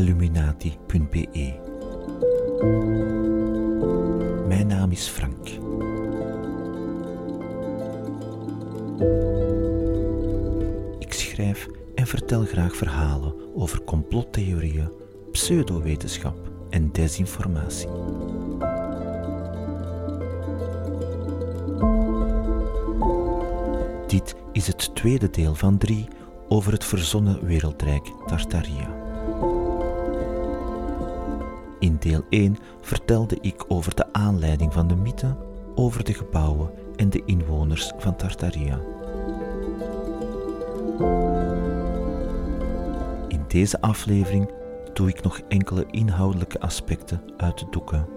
illuminati.be. Mijn naam is Frank. Ik schrijf en vertel graag verhalen over complottheorieën, pseudowetenschap en desinformatie. Dit is het tweede deel van drie over het verzonnen wereldrijk Tartaria. Deel 1 vertelde ik over de aanleiding van de mythe, over de gebouwen en de inwoners van Tartaria. In deze aflevering doe ik nog enkele inhoudelijke aspecten uit de doeken.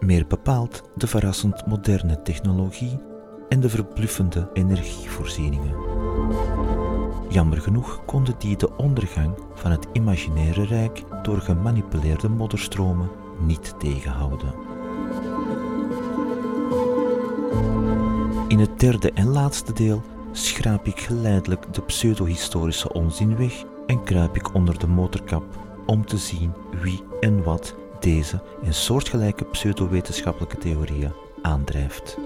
Meer bepaald de verrassend moderne technologie en de verbluffende energievoorzieningen. Jammer genoeg konden die de ondergang van het imaginaire rijk door gemanipuleerde modderstromen niet tegenhouden. In het derde en laatste deel schraap ik geleidelijk de pseudohistorische onzin weg en kruip ik onder de motorkap om te zien wie en wat deze en soortgelijke pseudowetenschappelijke theorieën aandrijft.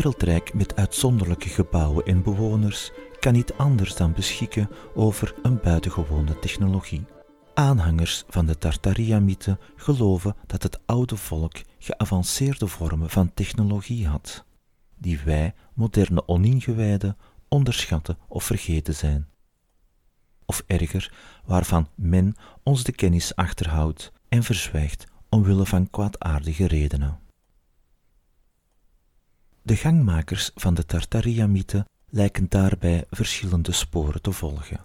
Wereldrijk met uitzonderlijke gebouwen en bewoners kan niet anders dan beschikken over een buitengewone technologie. Aanhangers van de Tartaria-mythe geloven dat het oude volk geavanceerde vormen van technologie had, die wij, moderne oningewijden, onderschatten of vergeten zijn. Of erger, waarvan men ons de kennis achterhoudt en verzwijgt omwille van kwaadaardige redenen. De gangmakers van de Tartaria-mythe lijken daarbij verschillende sporen te volgen.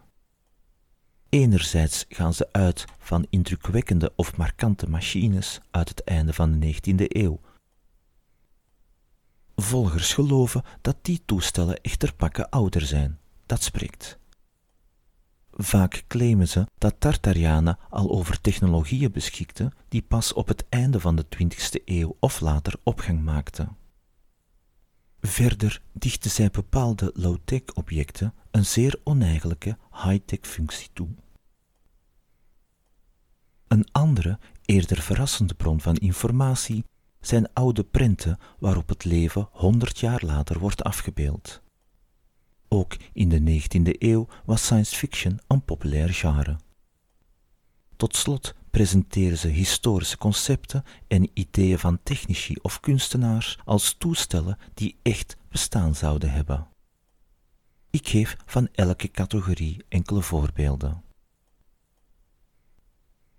Enerzijds gaan ze uit van indrukwekkende of markante machines uit het einde van de 19e eeuw. Volgers geloven dat die toestellen echter pakken ouder zijn. Dat spreekt. Vaak claimen ze dat Tartarianen al over technologieën beschikten die pas op het einde van de 20e eeuw of later opgang maakten. Verder dichten zij bepaalde low-tech objecten een zeer oneigenlijke high-tech functie toe. Een andere, eerder verrassende bron van informatie zijn oude prenten waarop het leven honderd jaar later wordt afgebeeld. Ook in de 19e eeuw was science fiction een populair genre. Tot slot presenteren ze historische concepten en ideeën van technici of kunstenaars als toestellen die echt bestaan zouden hebben. Ik geef van elke categorie enkele voorbeelden.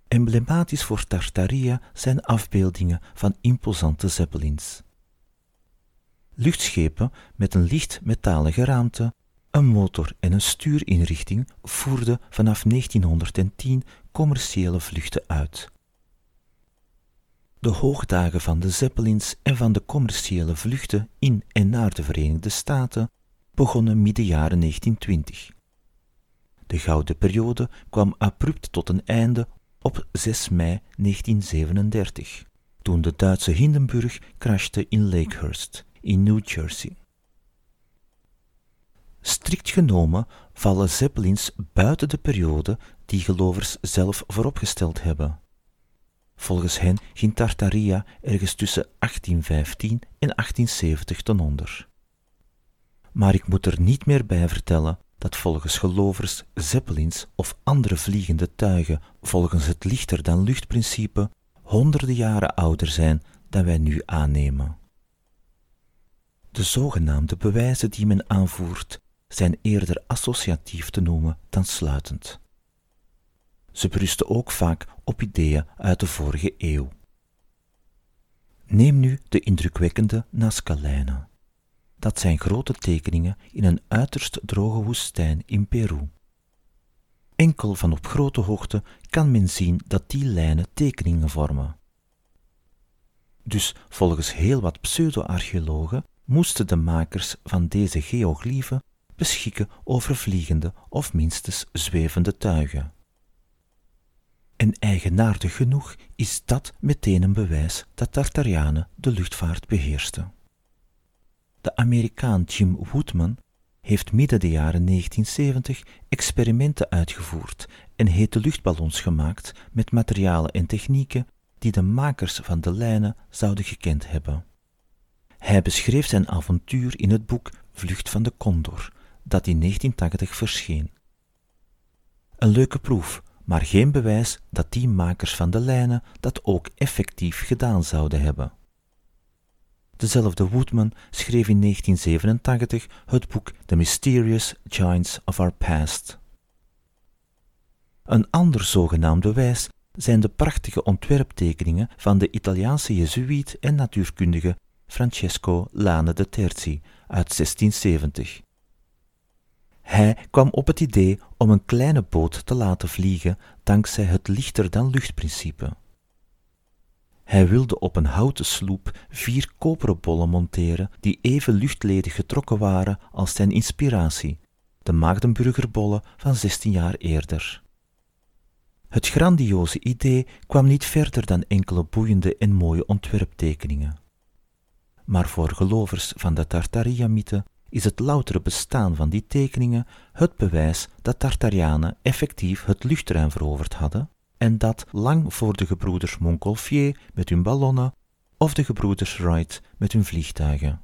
Emblematisch voor Tartaria zijn afbeeldingen van imposante zeppelins. Luchtschepen met een licht metalen geraamte, een motor en een stuurinrichting voerden vanaf 1910 commerciële vluchten uit. De hoogdagen van de Zeppelins en van de commerciële vluchten in en naar de Verenigde Staten begonnen midden jaren 1920. De gouden periode kwam abrupt tot een einde op 6 mei 1937, toen de Duitse Hindenburg crashte in Lakehurst in New Jersey. Strikt genomen vallen zeppelins buiten de periode die gelovers zelf vooropgesteld hebben. Volgens hen ging Tartaria ergens tussen 1815 en 1870 ten onder. Maar ik moet er niet meer bij vertellen dat volgens gelovers zeppelins of andere vliegende tuigen volgens het lichter dan luchtprincipe honderden jaren ouder zijn dan wij nu aannemen. De zogenaamde bewijzen die men aanvoert zijn eerder associatief te noemen dan sluitend. Ze berusten ook vaak op ideeën uit de vorige eeuw. Neem nu de indrukwekkende Nazca-lijnen. Dat zijn grote tekeningen in een uiterst droge woestijn in Peru. Enkel van op grote hoogte kan men zien dat die lijnen tekeningen vormen. Dus volgens heel wat pseudo-archeologen moesten de makers van deze geoglyphen beschikken over vliegende of minstens zwevende tuigen. En eigenaardig genoeg is dat meteen een bewijs dat Tartarianen de luchtvaart beheersten. de Amerikaan Jim Woodman, heeft midden de jaren 1970 experimenten uitgevoerd en hete luchtballons gemaakt met materialen en technieken die de makers van de lijnen zouden gekend hebben. Hij beschreef zijn avontuur in het boek Vlucht van de Condor, dat in 1980 verscheen. Een leuke proef, maar geen bewijs dat die makers van de lijnen dat ook effectief gedaan zouden hebben. Dezelfde Woodman schreef in 1987 het boek The Mysterious Giants of Our Past. Een ander zogenaamd bewijs zijn de prachtige ontwerptekeningen van de Italiaanse jezuïet en natuurkundige Francesco Lane de Terzi uit 1670. Hij kwam op het idee om een kleine boot te laten vliegen dankzij het lichter dan luchtprincipe. Hij wilde op een houten sloep vier koperen bollen monteren die even luchtledig getrokken waren als zijn inspiratie, de Maagdenburgerbollen van 16 jaar eerder. Het grandioze idee kwam niet verder dan enkele boeiende en mooie ontwerptekeningen. Maar voor gelovers van de Tartaria-mythe is het loutere bestaan van die tekeningen het bewijs dat Tartarianen effectief het luchtruim veroverd hadden en dat lang voor de gebroeders Montgolfier met hun ballonnen of de gebroeders Wright met hun vliegtuigen.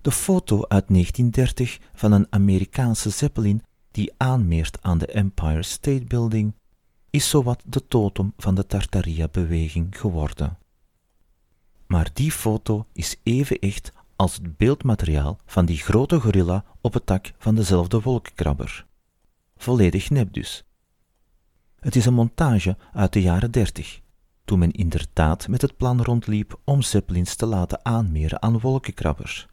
De foto uit 1930 van een Amerikaanse Zeppelin die aanmeert aan de Empire State Building is zowat de totem van de Tartaria-beweging geworden. Maar die foto is even echt als het beeldmateriaal van die grote gorilla op het dak van dezelfde wolkenkrabber. Volledig nep dus. Het is een montage uit de jaren dertig, toen men inderdaad met het plan rondliep om zeppelins te laten aanmeren aan wolkenkrabbers.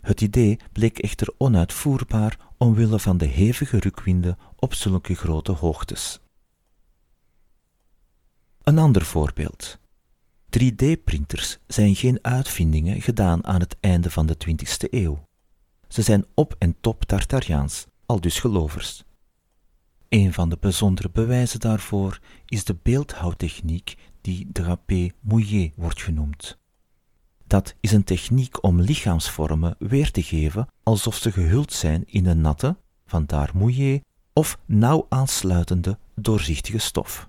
Het idee bleek echter onuitvoerbaar omwille van de hevige rukwinden op zulke grote hoogtes. Een ander voorbeeld. 3D-printers zijn geen uitvindingen gedaan aan het einde van de 20e eeuw. Ze zijn op en top Tartariaans, al dus gelovers. Een van de bijzondere bewijzen daarvoor is de beeldhouwtechniek die drapé mouillé wordt genoemd. Dat is een techniek om lichaamsvormen weer te geven alsof ze gehuld zijn in een natte, vandaar mouillé, of nauw aansluitende doorzichtige stof.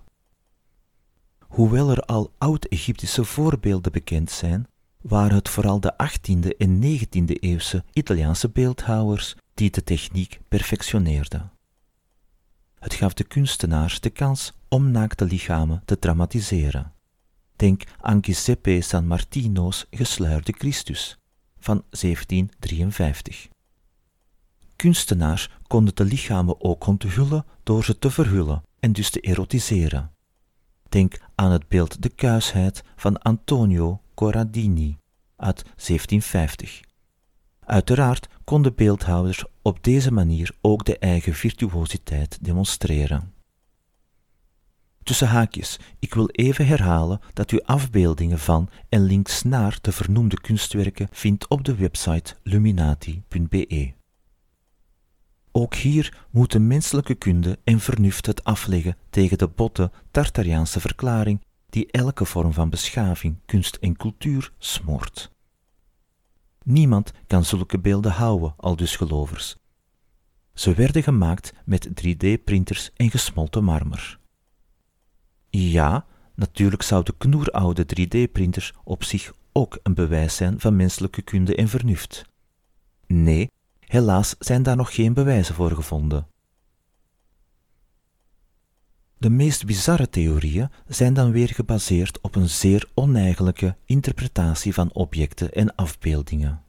Hoewel er al oud-Egyptische voorbeelden bekend zijn, waren het vooral de 18e en 19e eeuwse Italiaanse beeldhouwers die de techniek perfectioneerden. Het gaf de kunstenaars de kans om naakte lichamen te dramatiseren. Denk aan Giuseppe San Martino's Gesluierde Christus van 1753. Kunstenaars konden de lichamen ook onthullen door ze te verhullen en dus te erotiseren. Denk aan het beeld De Kuisheid van Antonio Corradini uit 1750. Uiteraard konden beeldhouwers op deze manier ook de eigen virtuositeit demonstreren. Tussen haakjes, ik wil even herhalen dat u afbeeldingen van en links naar de vernoemde kunstwerken vindt op de website luminati.be. Ook hier moeten menselijke kunde en vernuft het afleggen tegen de botte Tartariaanse verklaring die elke vorm van beschaving, kunst en cultuur smoort. Niemand kan zulke beelden houden, al dus gelovers. Ze werden gemaakt met 3D-printers en gesmolten marmer. Ja, natuurlijk zouden knoeroude 3D-printers op zich ook een bewijs zijn van menselijke kunde en vernuft. Nee, helaas zijn daar nog geen bewijzen voor gevonden. De meest bizarre theorieën zijn dan weer gebaseerd op een zeer oneigenlijke interpretatie van objecten en afbeeldingen.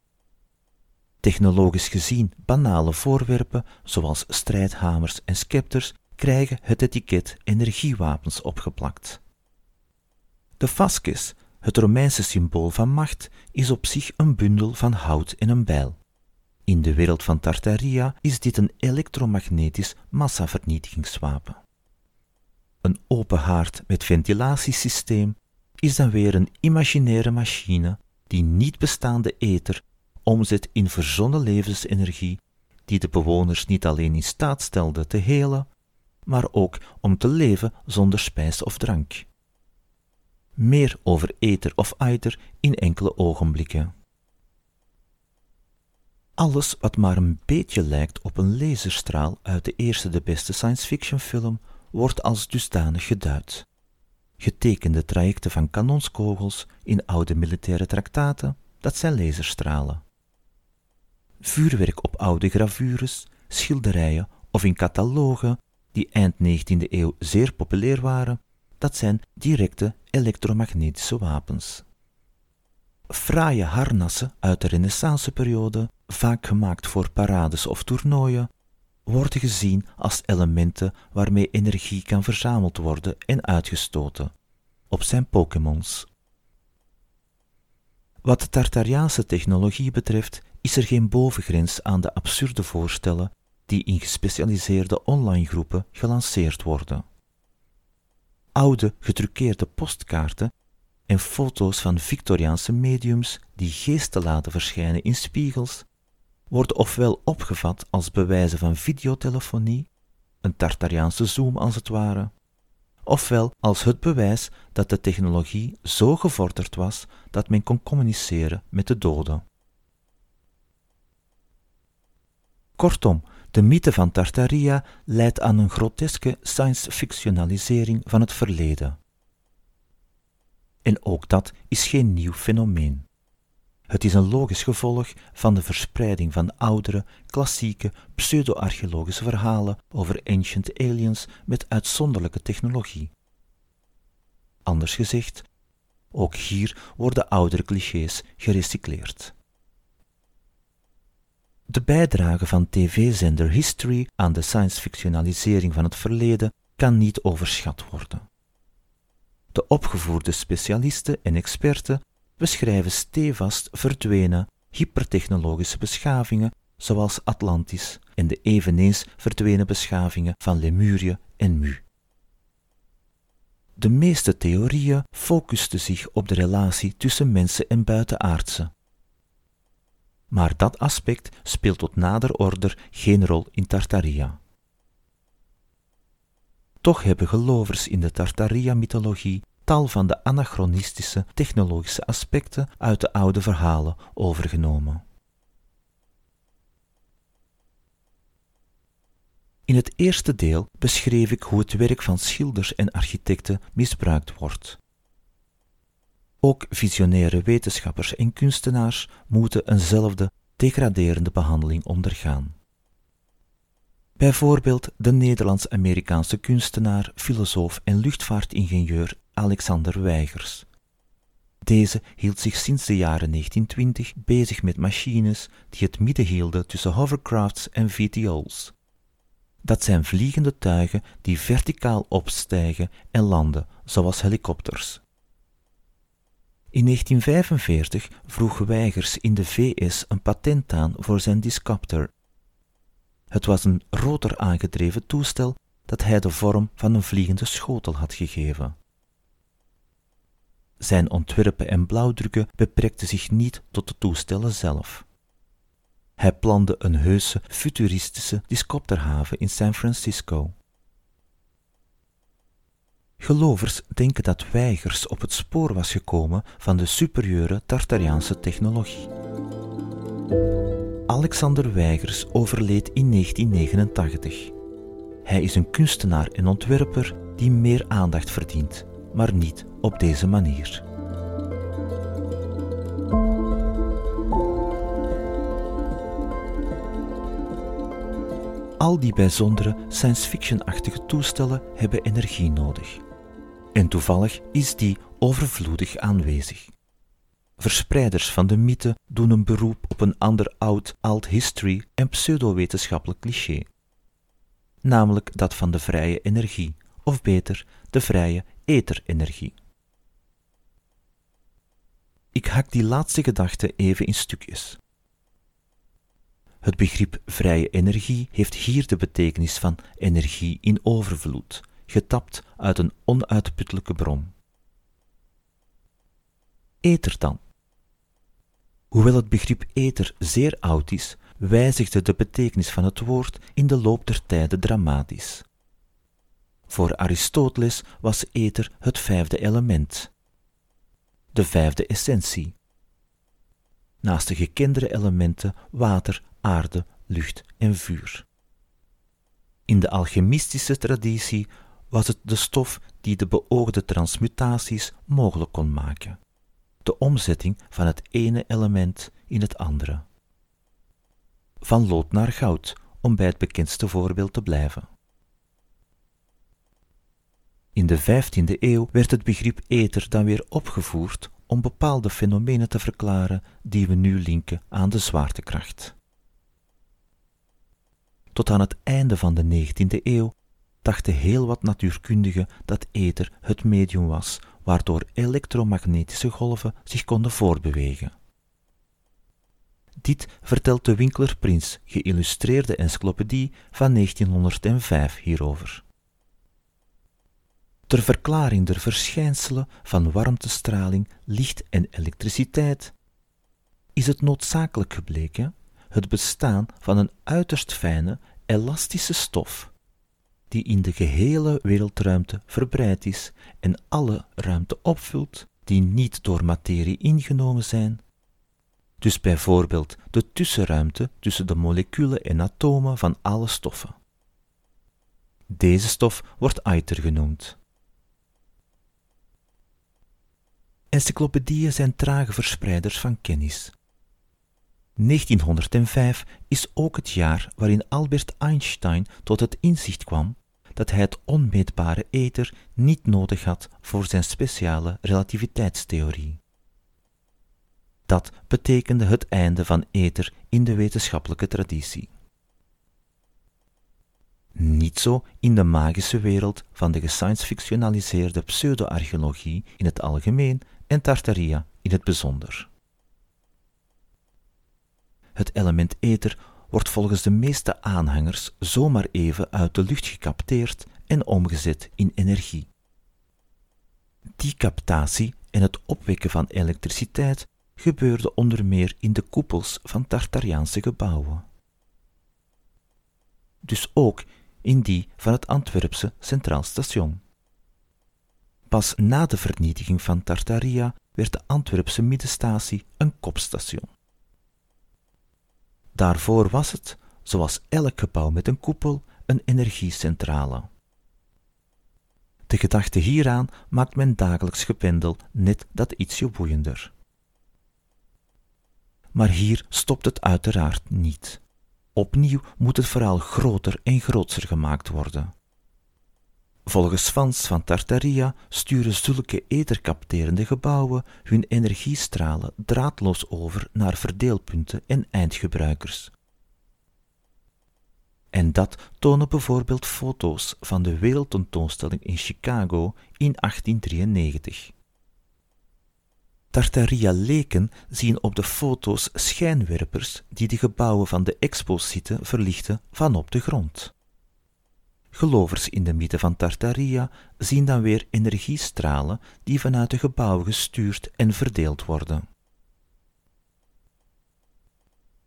Technologisch gezien banale voorwerpen, zoals strijdhamers en scepters, krijgen het etiket energiewapens opgeplakt. De fasces, het Romeinse symbool van macht, is op zich een bundel van hout en een bijl. In de wereld van Tartaria is dit een elektromagnetisch massavernietigingswapen. Een open haard met ventilatiesysteem is dan weer een imaginaire machine die niet bestaande ether omzet in verzonnen levensenergie die de bewoners niet alleen in staat stelde te helen, maar ook om te leven zonder spijs of drank. Meer over ether of aether in enkele ogenblikken. Alles wat maar een beetje lijkt op een laserstraal uit de eerste de beste science fiction film wordt als dusdanig geduid. Getekende trajecten van kanonskogels in oude militaire traktaten, dat zijn laserstralen. Vuurwerk op oude gravures, schilderijen of in catalogen die eind 19e eeuw zeer populair waren, dat zijn directe elektromagnetische wapens. Fraaie harnassen uit de renaissanceperiode, vaak gemaakt voor parades of toernooien, worden gezien als elementen waarmee energie kan verzameld worden en uitgestoten, op zijn Pokémons. Wat de Tartariaanse technologie betreft, is er geen bovengrens aan de absurde voorstellen die in gespecialiseerde online groepen gelanceerd worden. Oude getruckeerde postkaarten en foto's van Victoriaanse mediums die geesten laten verschijnen in spiegels worden ofwel opgevat als bewijzen van videotelefonie, een Tartariaanse zoom als het ware, ofwel als het bewijs dat de technologie zo gevorderd was dat men kon communiceren met de doden. Kortom, de mythe van Tartaria leidt aan een groteske science-fictionalisering van het verleden. En ook dat is geen nieuw fenomeen. Het is een logisch gevolg van de verspreiding van oudere, klassieke, pseudo-archeologische verhalen over ancient aliens met uitzonderlijke technologie. Anders gezegd, ook hier worden oudere clichés gerecycleerd. De bijdrage van tv-zender History aan de science-fictionalisering van het verleden kan niet overschat worden. De opgevoerde specialisten en experten beschrijven stevast verdwenen hypertechnologische beschavingen zoals Atlantis en de eveneens verdwenen beschavingen van Lemurië en Mu. De meeste theorieën focusten zich op de relatie tussen mensen en buitenaardse. Maar dat aspect speelt tot nader order geen rol in Tartaria. Toch hebben gelovers in de Tartaria-mythologie tal van de anachronistische technologische aspecten uit de oude verhalen overgenomen. In het eerste deel beschreef ik hoe het werk van schilders en architecten misbruikt wordt. Ook visionaire wetenschappers en kunstenaars moeten eenzelfde degraderende behandeling ondergaan. Bijvoorbeeld de Nederlands-Amerikaanse kunstenaar, filosoof en luchtvaartingenieur Alexander Weigers. Deze hield zich sinds de jaren 1920 bezig met machines die het midden hielden tussen hovercrafts en VTOL's. Dat zijn vliegende tuigen die verticaal opstijgen en landen, zoals helikopters. In 1945 vroeg Weigers in de VS een patent aan voor zijn Discopter. Het was een rotor aangedreven toestel dat hij de vorm van een vliegende schotel had gegeven. Zijn ontwerpen en blauwdrukken beperkten zich niet tot de toestellen zelf. Hij plande een heuse, futuristische discopterhaven in San Francisco. Gelovers denken dat Weigers op het spoor was gekomen van de superieure Tartariaanse technologie. Alexander Weigers overleed in 1989. Hij is een kunstenaar en ontwerper die meer aandacht verdient maar niet op deze manier. Al die bijzondere science-fiction-achtige toestellen hebben energie nodig. En toevallig is die overvloedig aanwezig. Verspreiders van de mythe doen een beroep op een ander oud alt history en pseudowetenschappelijk cliché, namelijk dat van de vrije energie, of beter, de vrije etherenergie. Ik hak die laatste gedachte even in stukjes. Het begrip vrije energie heeft hier de betekenis van energie in overvloed, getapt uit een onuitputtelijke bron. Ether dan. Hoewel het begrip ether zeer oud is, wijzigde de betekenis van het woord in de loop der tijden dramatisch. Voor Aristoteles was ether het vijfde element, de vijfde essentie. naast de gekendere elementen water, aarde, lucht en vuur. In de alchemistische traditie was het de stof die de beoogde transmutaties mogelijk kon maken, de omzetting van het ene element in het andere. Van lood naar goud, om bij het bekendste voorbeeld te blijven. In de 15e eeuw werd het begrip ether dan weer opgevoerd om bepaalde fenomenen te verklaren die we nu linken aan de zwaartekracht. Tot aan het einde van de 19e eeuw dachten heel wat natuurkundigen dat ether het medium was waardoor elektromagnetische golven zich konden voortbewegen. Dit vertelt de Winkler Prins geïllustreerde encyclopedie van 1905 hierover. Ter verklaring der verschijnselen van warmtestraling, licht en elektriciteit is het noodzakelijk gebleken het bestaan van een uiterst fijne, elastische stof, die in de gehele wereldruimte verbreid is en alle ruimte opvult die niet door materie ingenomen zijn, dus bijvoorbeeld de tussenruimte tussen de moleculen en atomen van alle stoffen. Deze stof wordt aether genoemd. Encyclopedieën zijn trage verspreiders van kennis. 1905 is ook het jaar waarin Albert Einstein tot het inzicht kwam dat hij het onmeetbare ether niet nodig had voor zijn speciale relativiteitstheorie. Dat betekende het einde van ether in de wetenschappelijke traditie. Niet zo in de magische wereld van de gescience-fictionaliseerde pseudo-archeologie in het algemeen en Tartaria in het bijzonder. Het element ether wordt volgens de meeste aanhangers zomaar even uit de lucht gecapteerd en omgezet in energie. Die captatie en het opwekken van elektriciteit gebeurde onder meer in de koepels van Tartariaanse gebouwen. Dus ook in die van het Antwerpse Centraal Station. Pas na de vernietiging van Tartaria werd de Antwerpse middenstatie een kopstation. Daarvoor was het, zoals elk gebouw met een koepel, een energiecentrale. De gedachte hieraan maakt mijn dagelijks gependel net dat ietsje boeiender. Maar hier stopt het uiteraard niet. Opnieuw moet het verhaal groter en grootser gemaakt worden. Volgens fans van Tartaria sturen zulke ethercapterende gebouwen hun energiestralen draadloos over naar verdeelpunten en eindgebruikers. En dat tonen bijvoorbeeld foto's van de wereldtentoonstelling in Chicago in 1893. Tartaria-leken zien op de foto's schijnwerpers die de gebouwen van de expo's zitten verlichten vanop de grond. Gelovers in de midden van Tartaria zien dan weer energiestralen die vanuit de gebouwen gestuurd en verdeeld worden.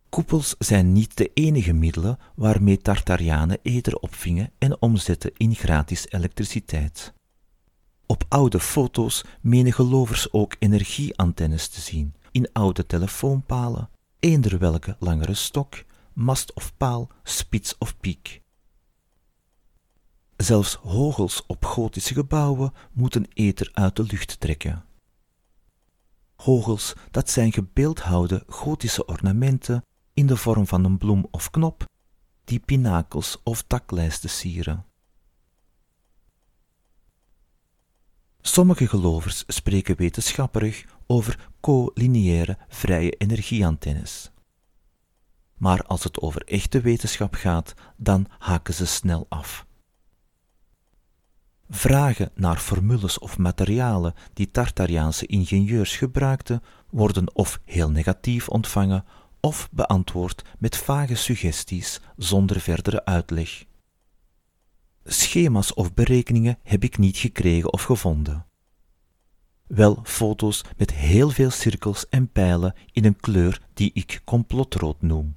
Koepels zijn niet de enige middelen waarmee Tartarianen ether opvingen en omzetten in gratis elektriciteit. Op oude foto's menen gelovers ook energieantennes te zien, in oude telefoonpalen, eender welke langere stok, mast of paal, spits of piek. Zelfs hogels op gotische gebouwen moeten ether uit de lucht trekken. Hogels, dat zijn gebeeldhouwde gotische ornamenten in de vorm van een bloem of knop, die pinakels of daklijsten sieren. Sommige gelovers spreken wetenschappelijk over collineaire vrije energieantennes. Maar als het over echte wetenschap gaat, dan haken ze snel af. Vragen naar formules of materialen die Tartariaanse ingenieurs gebruikten, worden of heel negatief ontvangen of beantwoord met vage suggesties zonder verdere uitleg. Schema's of berekeningen heb ik niet gekregen of gevonden. Wel foto's met heel veel cirkels en pijlen in een kleur die ik complotrood noem.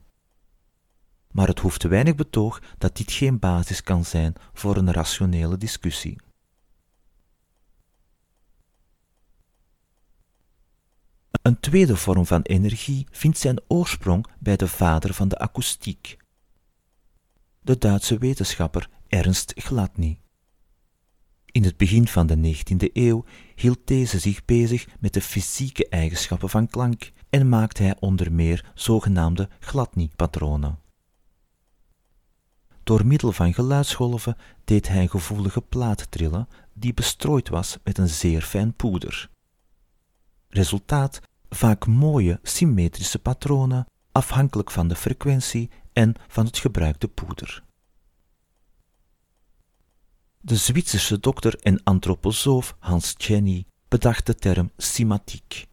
Maar het hoeft weinig betoog dat dit geen basis kan zijn voor een rationele discussie. Een tweede vorm van energie vindt zijn oorsprong bij de vader van de akoestiek, de Duitse wetenschapper Ernst Gladny. In het begin van de 19e eeuw hield deze zich bezig met de fysieke eigenschappen van klank en maakte hij onder meer zogenaamde Gladny-patronen. Door middel van geluidsgolven deed hij een gevoelige plaat trillen die bestrooid was met een zeer fijn poeder. Resultaat vaak mooie symmetrische patronen afhankelijk van de frequentie en van het gebruikte poeder. De Zwitserse dokter en antroposoof Hans Jenny bedacht de term cymatiek.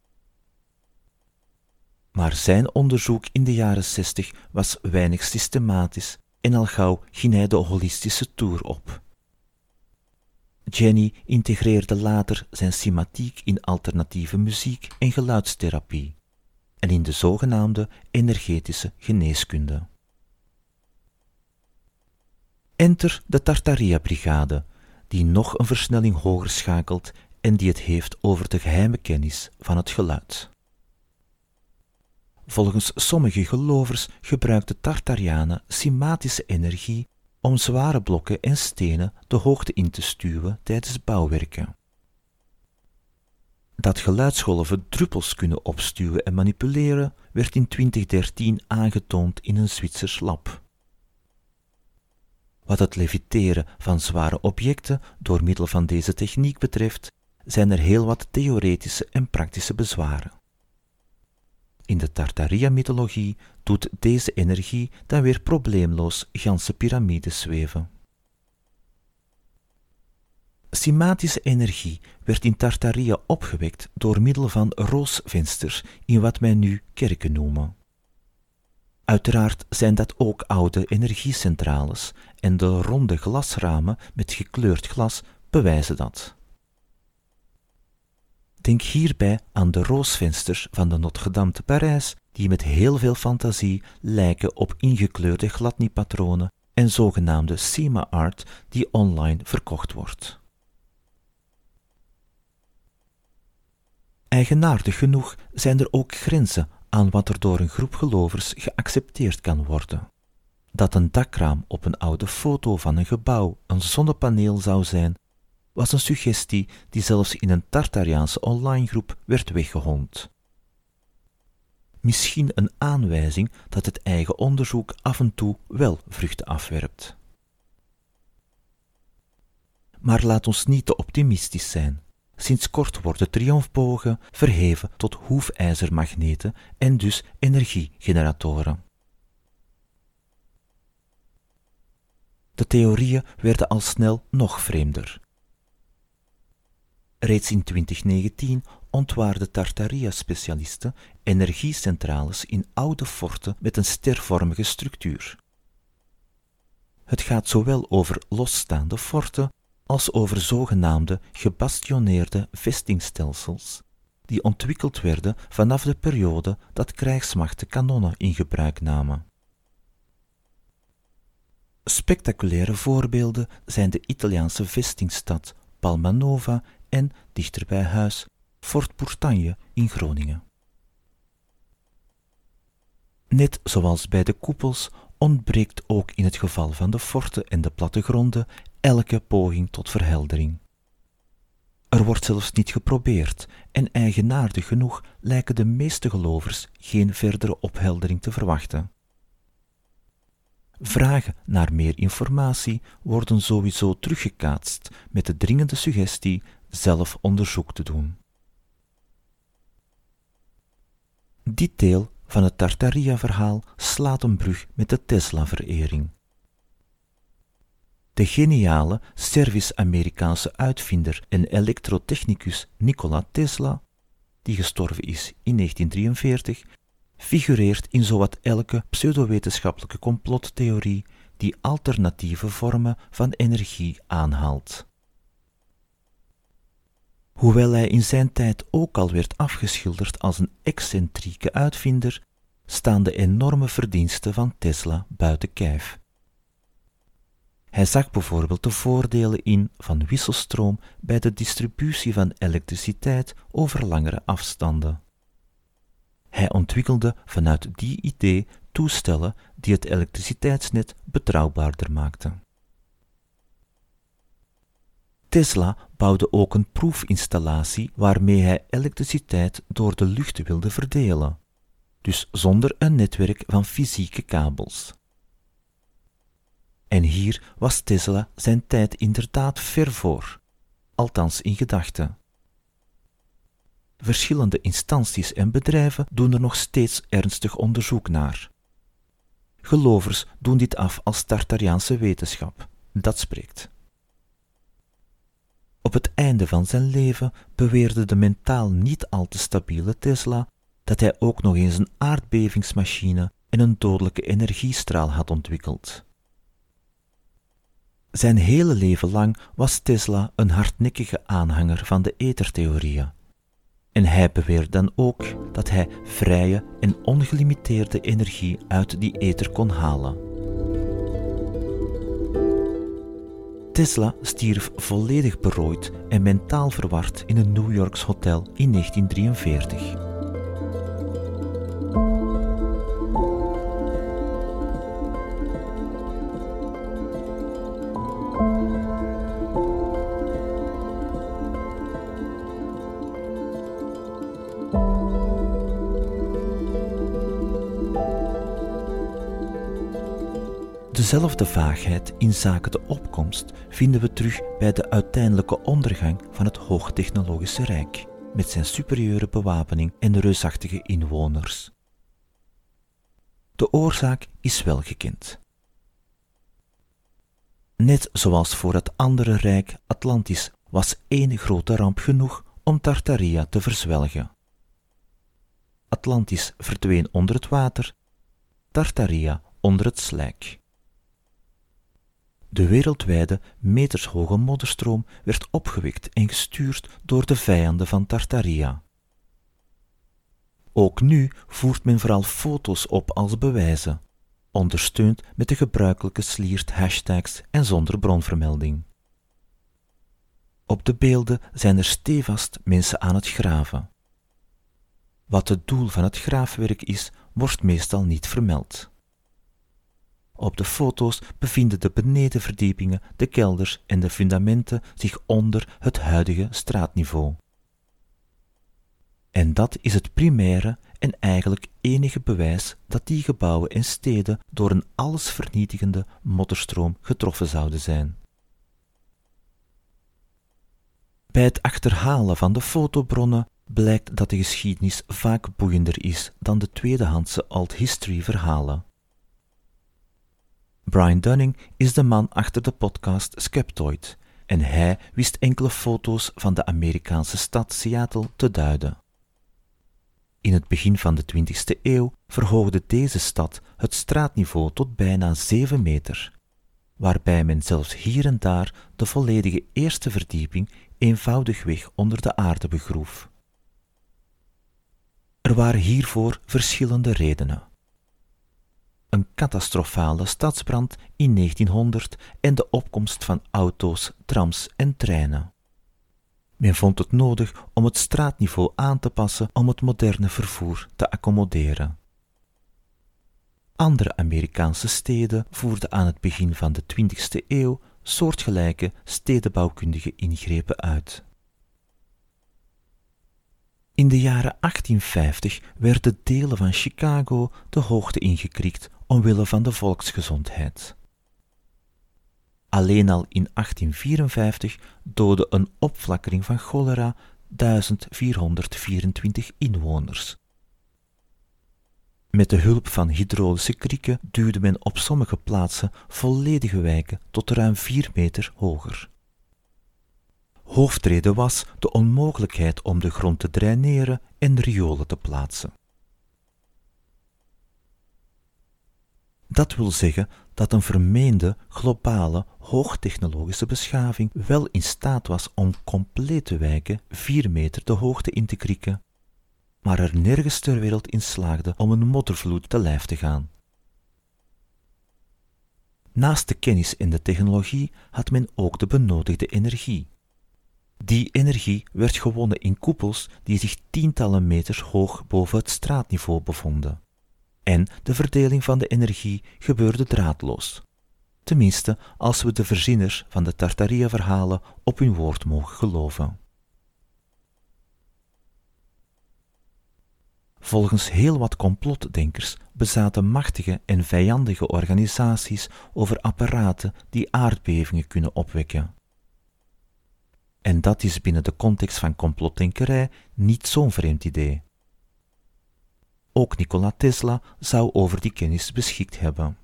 Maar zijn onderzoek in de jaren zestig was weinig systematisch en al gauw ging hij de holistische tour op. Jenny integreerde later zijn cymatiek in alternatieve muziek en geluidstherapie en in de zogenaamde energetische geneeskunde. Enter de Tartaria-brigade, die nog een versnelling hoger schakelt en die het heeft over de geheime kennis van het geluid. Volgens sommige gelovers gebruikt de Tartarianen cymatische energie om zware blokken en stenen de hoogte in te stuwen tijdens bouwwerken. Dat geluidsgolven druppels kunnen opstuwen en manipuleren werd in 2013 aangetoond in een Zwitsers lab. Wat het leviteren van zware objecten door middel van deze techniek betreft, zijn er heel wat theoretische en praktische bezwaren. In de Tartaria-mythologie doet deze energie dan weer probleemloos ganse piramides zweven. Cymatische energie werd in Tartaria opgewekt door middel van roosvensters in wat wij nu kerken noemen. Uiteraard zijn dat ook oude energiecentrales en de ronde glasramen met gekleurd glas bewijzen dat. Denk hierbij aan de roosvensters van de Notre-Dame te Parijs, die met heel veel fantasie lijken op ingekleurde gladniepatronen en zogenaamde Sema art die online verkocht wordt. Eigenaardig genoeg zijn er ook grenzen aan wat er door een groep gelovers geaccepteerd kan worden. Dat een dakraam op een oude foto van een gebouw een zonnepaneel zou zijn, was een suggestie die zelfs in een Tartariaanse online groep werd weggehond. Misschien een aanwijzing dat het eigen onderzoek af en toe wel vruchten afwerpt. Maar laat ons niet te optimistisch zijn. Sinds kort worden triomfbogen verheven tot hoefijzermagneten en dus energiegeneratoren. De theorieën werden al snel nog vreemder. Reeds in 2019 ontwaarden Tartaria-specialisten energiecentrales in oude forten met een stervormige structuur. Het gaat zowel over losstaande forten als over zogenaamde gebastioneerde vestingstelsels, die ontwikkeld werden vanaf de periode dat krijgsmachten kanonnen in gebruik namen. Spectaculaire voorbeelden zijn de Italiaanse vestingstad Palmanova en, dichter bij huis, Fort Bourtagne in Groningen. Net zoals bij de koepels ontbreekt ook in het geval van de forten en de plattegronden elke poging tot verheldering. Er wordt zelfs niet geprobeerd en eigenaardig genoeg lijken de meeste gelovers geen verdere opheldering te verwachten. Vragen naar meer informatie worden sowieso teruggekaatst met de dringende suggestie zelf onderzoek te doen. Dit deel van het Tartaria-verhaal slaat een brug met de Tesla-verering. De geniale Servisch-Amerikaanse uitvinder en elektrotechnicus Nikola Tesla, die gestorven is in 1943, figureert in zowat elke pseudowetenschappelijke complottheorie die alternatieve vormen van energie aanhaalt. Hoewel hij in zijn tijd ook al werd afgeschilderd als een excentrieke uitvinder, staan de enorme verdiensten van Tesla buiten kijf. Hij zag bijvoorbeeld de voordelen in van wisselstroom bij de distributie van elektriciteit over langere afstanden. Hij ontwikkelde vanuit die idee toestellen die het elektriciteitsnet betrouwbaarder maakten. Tesla bouwde ook een proefinstallatie waarmee hij elektriciteit door de lucht wilde verdelen, dus zonder een netwerk van fysieke kabels. En hier was Tesla zijn tijd inderdaad ver voor, althans in gedachten. Verschillende instanties en bedrijven doen er nog steeds ernstig onderzoek naar. Gelovers doen dit af als Tartariaanse wetenschap, dat spreekt. Op het einde van zijn leven beweerde de mentaal niet al te stabiele Tesla dat hij ook nog eens een aardbevingsmachine en een dodelijke energiestraal had ontwikkeld. Zijn hele leven lang was Tesla een hardnekkige aanhanger van de ethertheorieën. En hij beweerde dan ook dat hij vrije en ongelimiteerde energie uit die ether kon halen. Tesla stierf volledig berooid en mentaal verward in een New Yorks hotel in 1943. Dezelfde vaagheid in zaken de opkomst vinden we terug bij de uiteindelijke ondergang van het hoogtechnologische rijk, met zijn superieure bewapening en reusachtige inwoners. De oorzaak is wel gekend. Net zoals voor het andere rijk Atlantis was één grote ramp genoeg om Tartaria te verzwelgen. Atlantis verdween onder het water, Tartaria onder het slijk. De wereldwijde, metershoge modderstroom werd opgewekt en gestuurd door de vijanden van Tartaria. Ook nu voert men vooral foto's op als bewijzen, ondersteund met de gebruikelijke sliert hashtags en zonder bronvermelding. Op de beelden zijn er stevast mensen aan het graven. Wat het doel van het graafwerk is, wordt meestal niet vermeld. Op de foto's bevinden de benedenverdiepingen, de kelders en de fundamenten zich onder het huidige straatniveau. En dat is het primaire en eigenlijk enige bewijs dat die gebouwen en steden door een allesvernietigende modderstroom getroffen zouden zijn. Bij het achterhalen van de fotobronnen blijkt dat de geschiedenis vaak boeiender is dan de tweedehandse alt history verhalen. Brian Dunning is de man achter de podcast Skeptoid en hij wist enkele foto's van de Amerikaanse stad Seattle te duiden. In het begin van de 20e eeuw verhoogde deze stad het straatniveau tot bijna 7 meter, waarbij men zelfs hier en daar de volledige eerste verdieping eenvoudigweg onder de aarde begroef. Er waren hiervoor verschillende redenen een catastrofale stadsbrand in 1900 en de opkomst van auto's, trams en treinen. Men vond het nodig om het straatniveau aan te passen om het moderne vervoer te accommoderen. Andere Amerikaanse steden voerden aan het begin van de 20e eeuw soortgelijke stedenbouwkundige ingrepen uit. In de jaren 1850 werden delen van Chicago de hoogte ingekrikt omwille van de volksgezondheid. Alleen al in 1854 doodde een opflakkering van cholera 1424 inwoners. Met de hulp van hydraulische krieken duwde men op sommige plaatsen volledige wijken tot ruim 4 meter hoger. Hoofdreden was de onmogelijkheid om de grond te draineren en riolen te plaatsen. Dat wil zeggen dat een vermeende globale hoogtechnologische beschaving wel in staat was om complete wijken vier meter de hoogte in te krieken, maar er nergens ter wereld in slaagde om een moddervloed te lijf te gaan. Naast de kennis en de technologie had men ook de benodigde energie. Die energie werd gewonnen in koepels die zich tientallen meters hoog boven het straatniveau bevonden. En de verdeling van de energie gebeurde draadloos. Tenminste, als we de verzinners van de Tartaria-verhalen op hun woord mogen geloven. Volgens heel wat complotdenkers bezaten machtige en vijandige organisaties over apparaten die aardbevingen kunnen opwekken. En dat is binnen de context van complotdenkerij niet zo'n vreemd idee. Ook Nikola Tesla zou over die kennis beschikt hebben.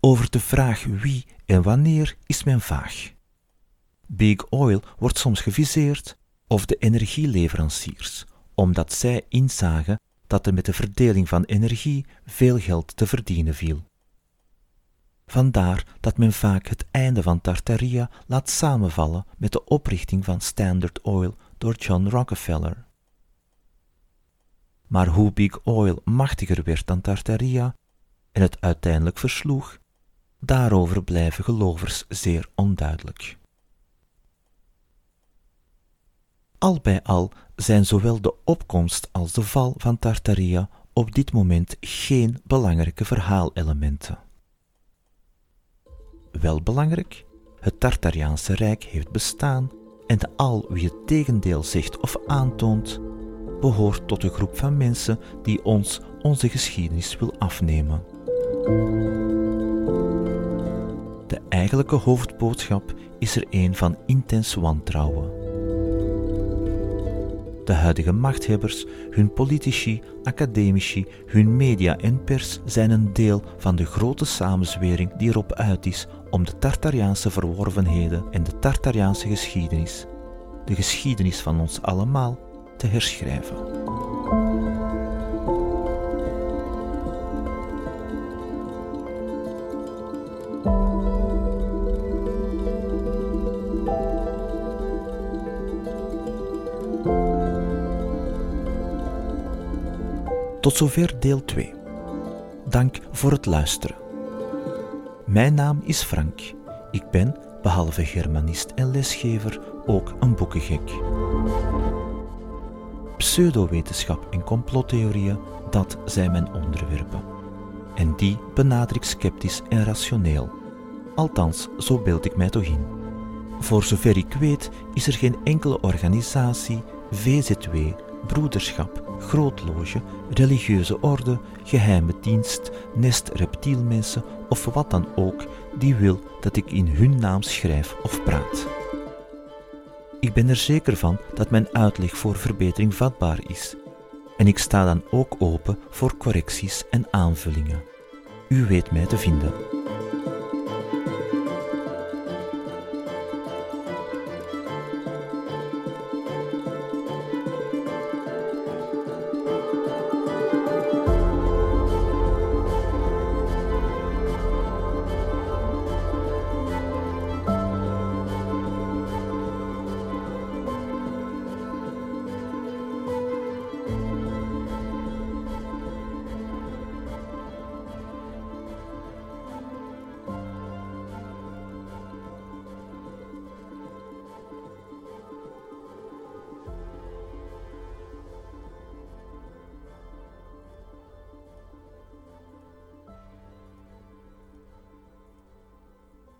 Over de vraag wie en wanneer is men vaag. Big Oil wordt soms geviseerd, of de energieleveranciers, omdat zij inzagen dat er met de verdeling van energie veel geld te verdienen viel. Vandaar dat men vaak het einde van Tartaria laat samenvallen met de oprichting van Standard Oil door John Rockefeller. Maar hoe Big Oil machtiger werd dan Tartaria en het uiteindelijk versloeg, daarover blijven gelovers zeer onduidelijk. Al bij al zijn zowel de opkomst als de val van Tartaria op dit moment geen belangrijke verhaalelementen. Wel belangrijk, het Tartariaanse Rijk heeft bestaan en al wie het tegendeel zegt of aantoont, behoort tot een groep van mensen die ons onze geschiedenis wil afnemen. De eigenlijke hoofdboodschap is er een van intens wantrouwen. De huidige machthebbers, hun politici, academici, hun media en pers zijn een deel van de grote samenzwering die erop uit is om de Tartariaanse verworvenheden en de Tartariaanse geschiedenis, de geschiedenis van ons allemaal, te herschrijven. Tot zover deel 2. Dank voor het luisteren. Mijn naam is Frank. Ik ben, behalve germanist en lesgever, ook een boekengek. Pseudowetenschap en complottheorieën, dat zijn mijn onderwerpen. En die benader ik sceptisch en rationeel. Althans, zo beeld ik mij toch in. Voor zover ik weet, is er geen enkele organisatie, VZW, broederschap, grootloge, religieuze orde, geheime dienst, nest reptielmensen of wat dan ook die wil dat ik in hun naam schrijf of praat. Ik ben er zeker van dat mijn uitleg voor verbetering vatbaar is. En ik sta dan ook open voor correcties en aanvullingen. U weet mij te vinden.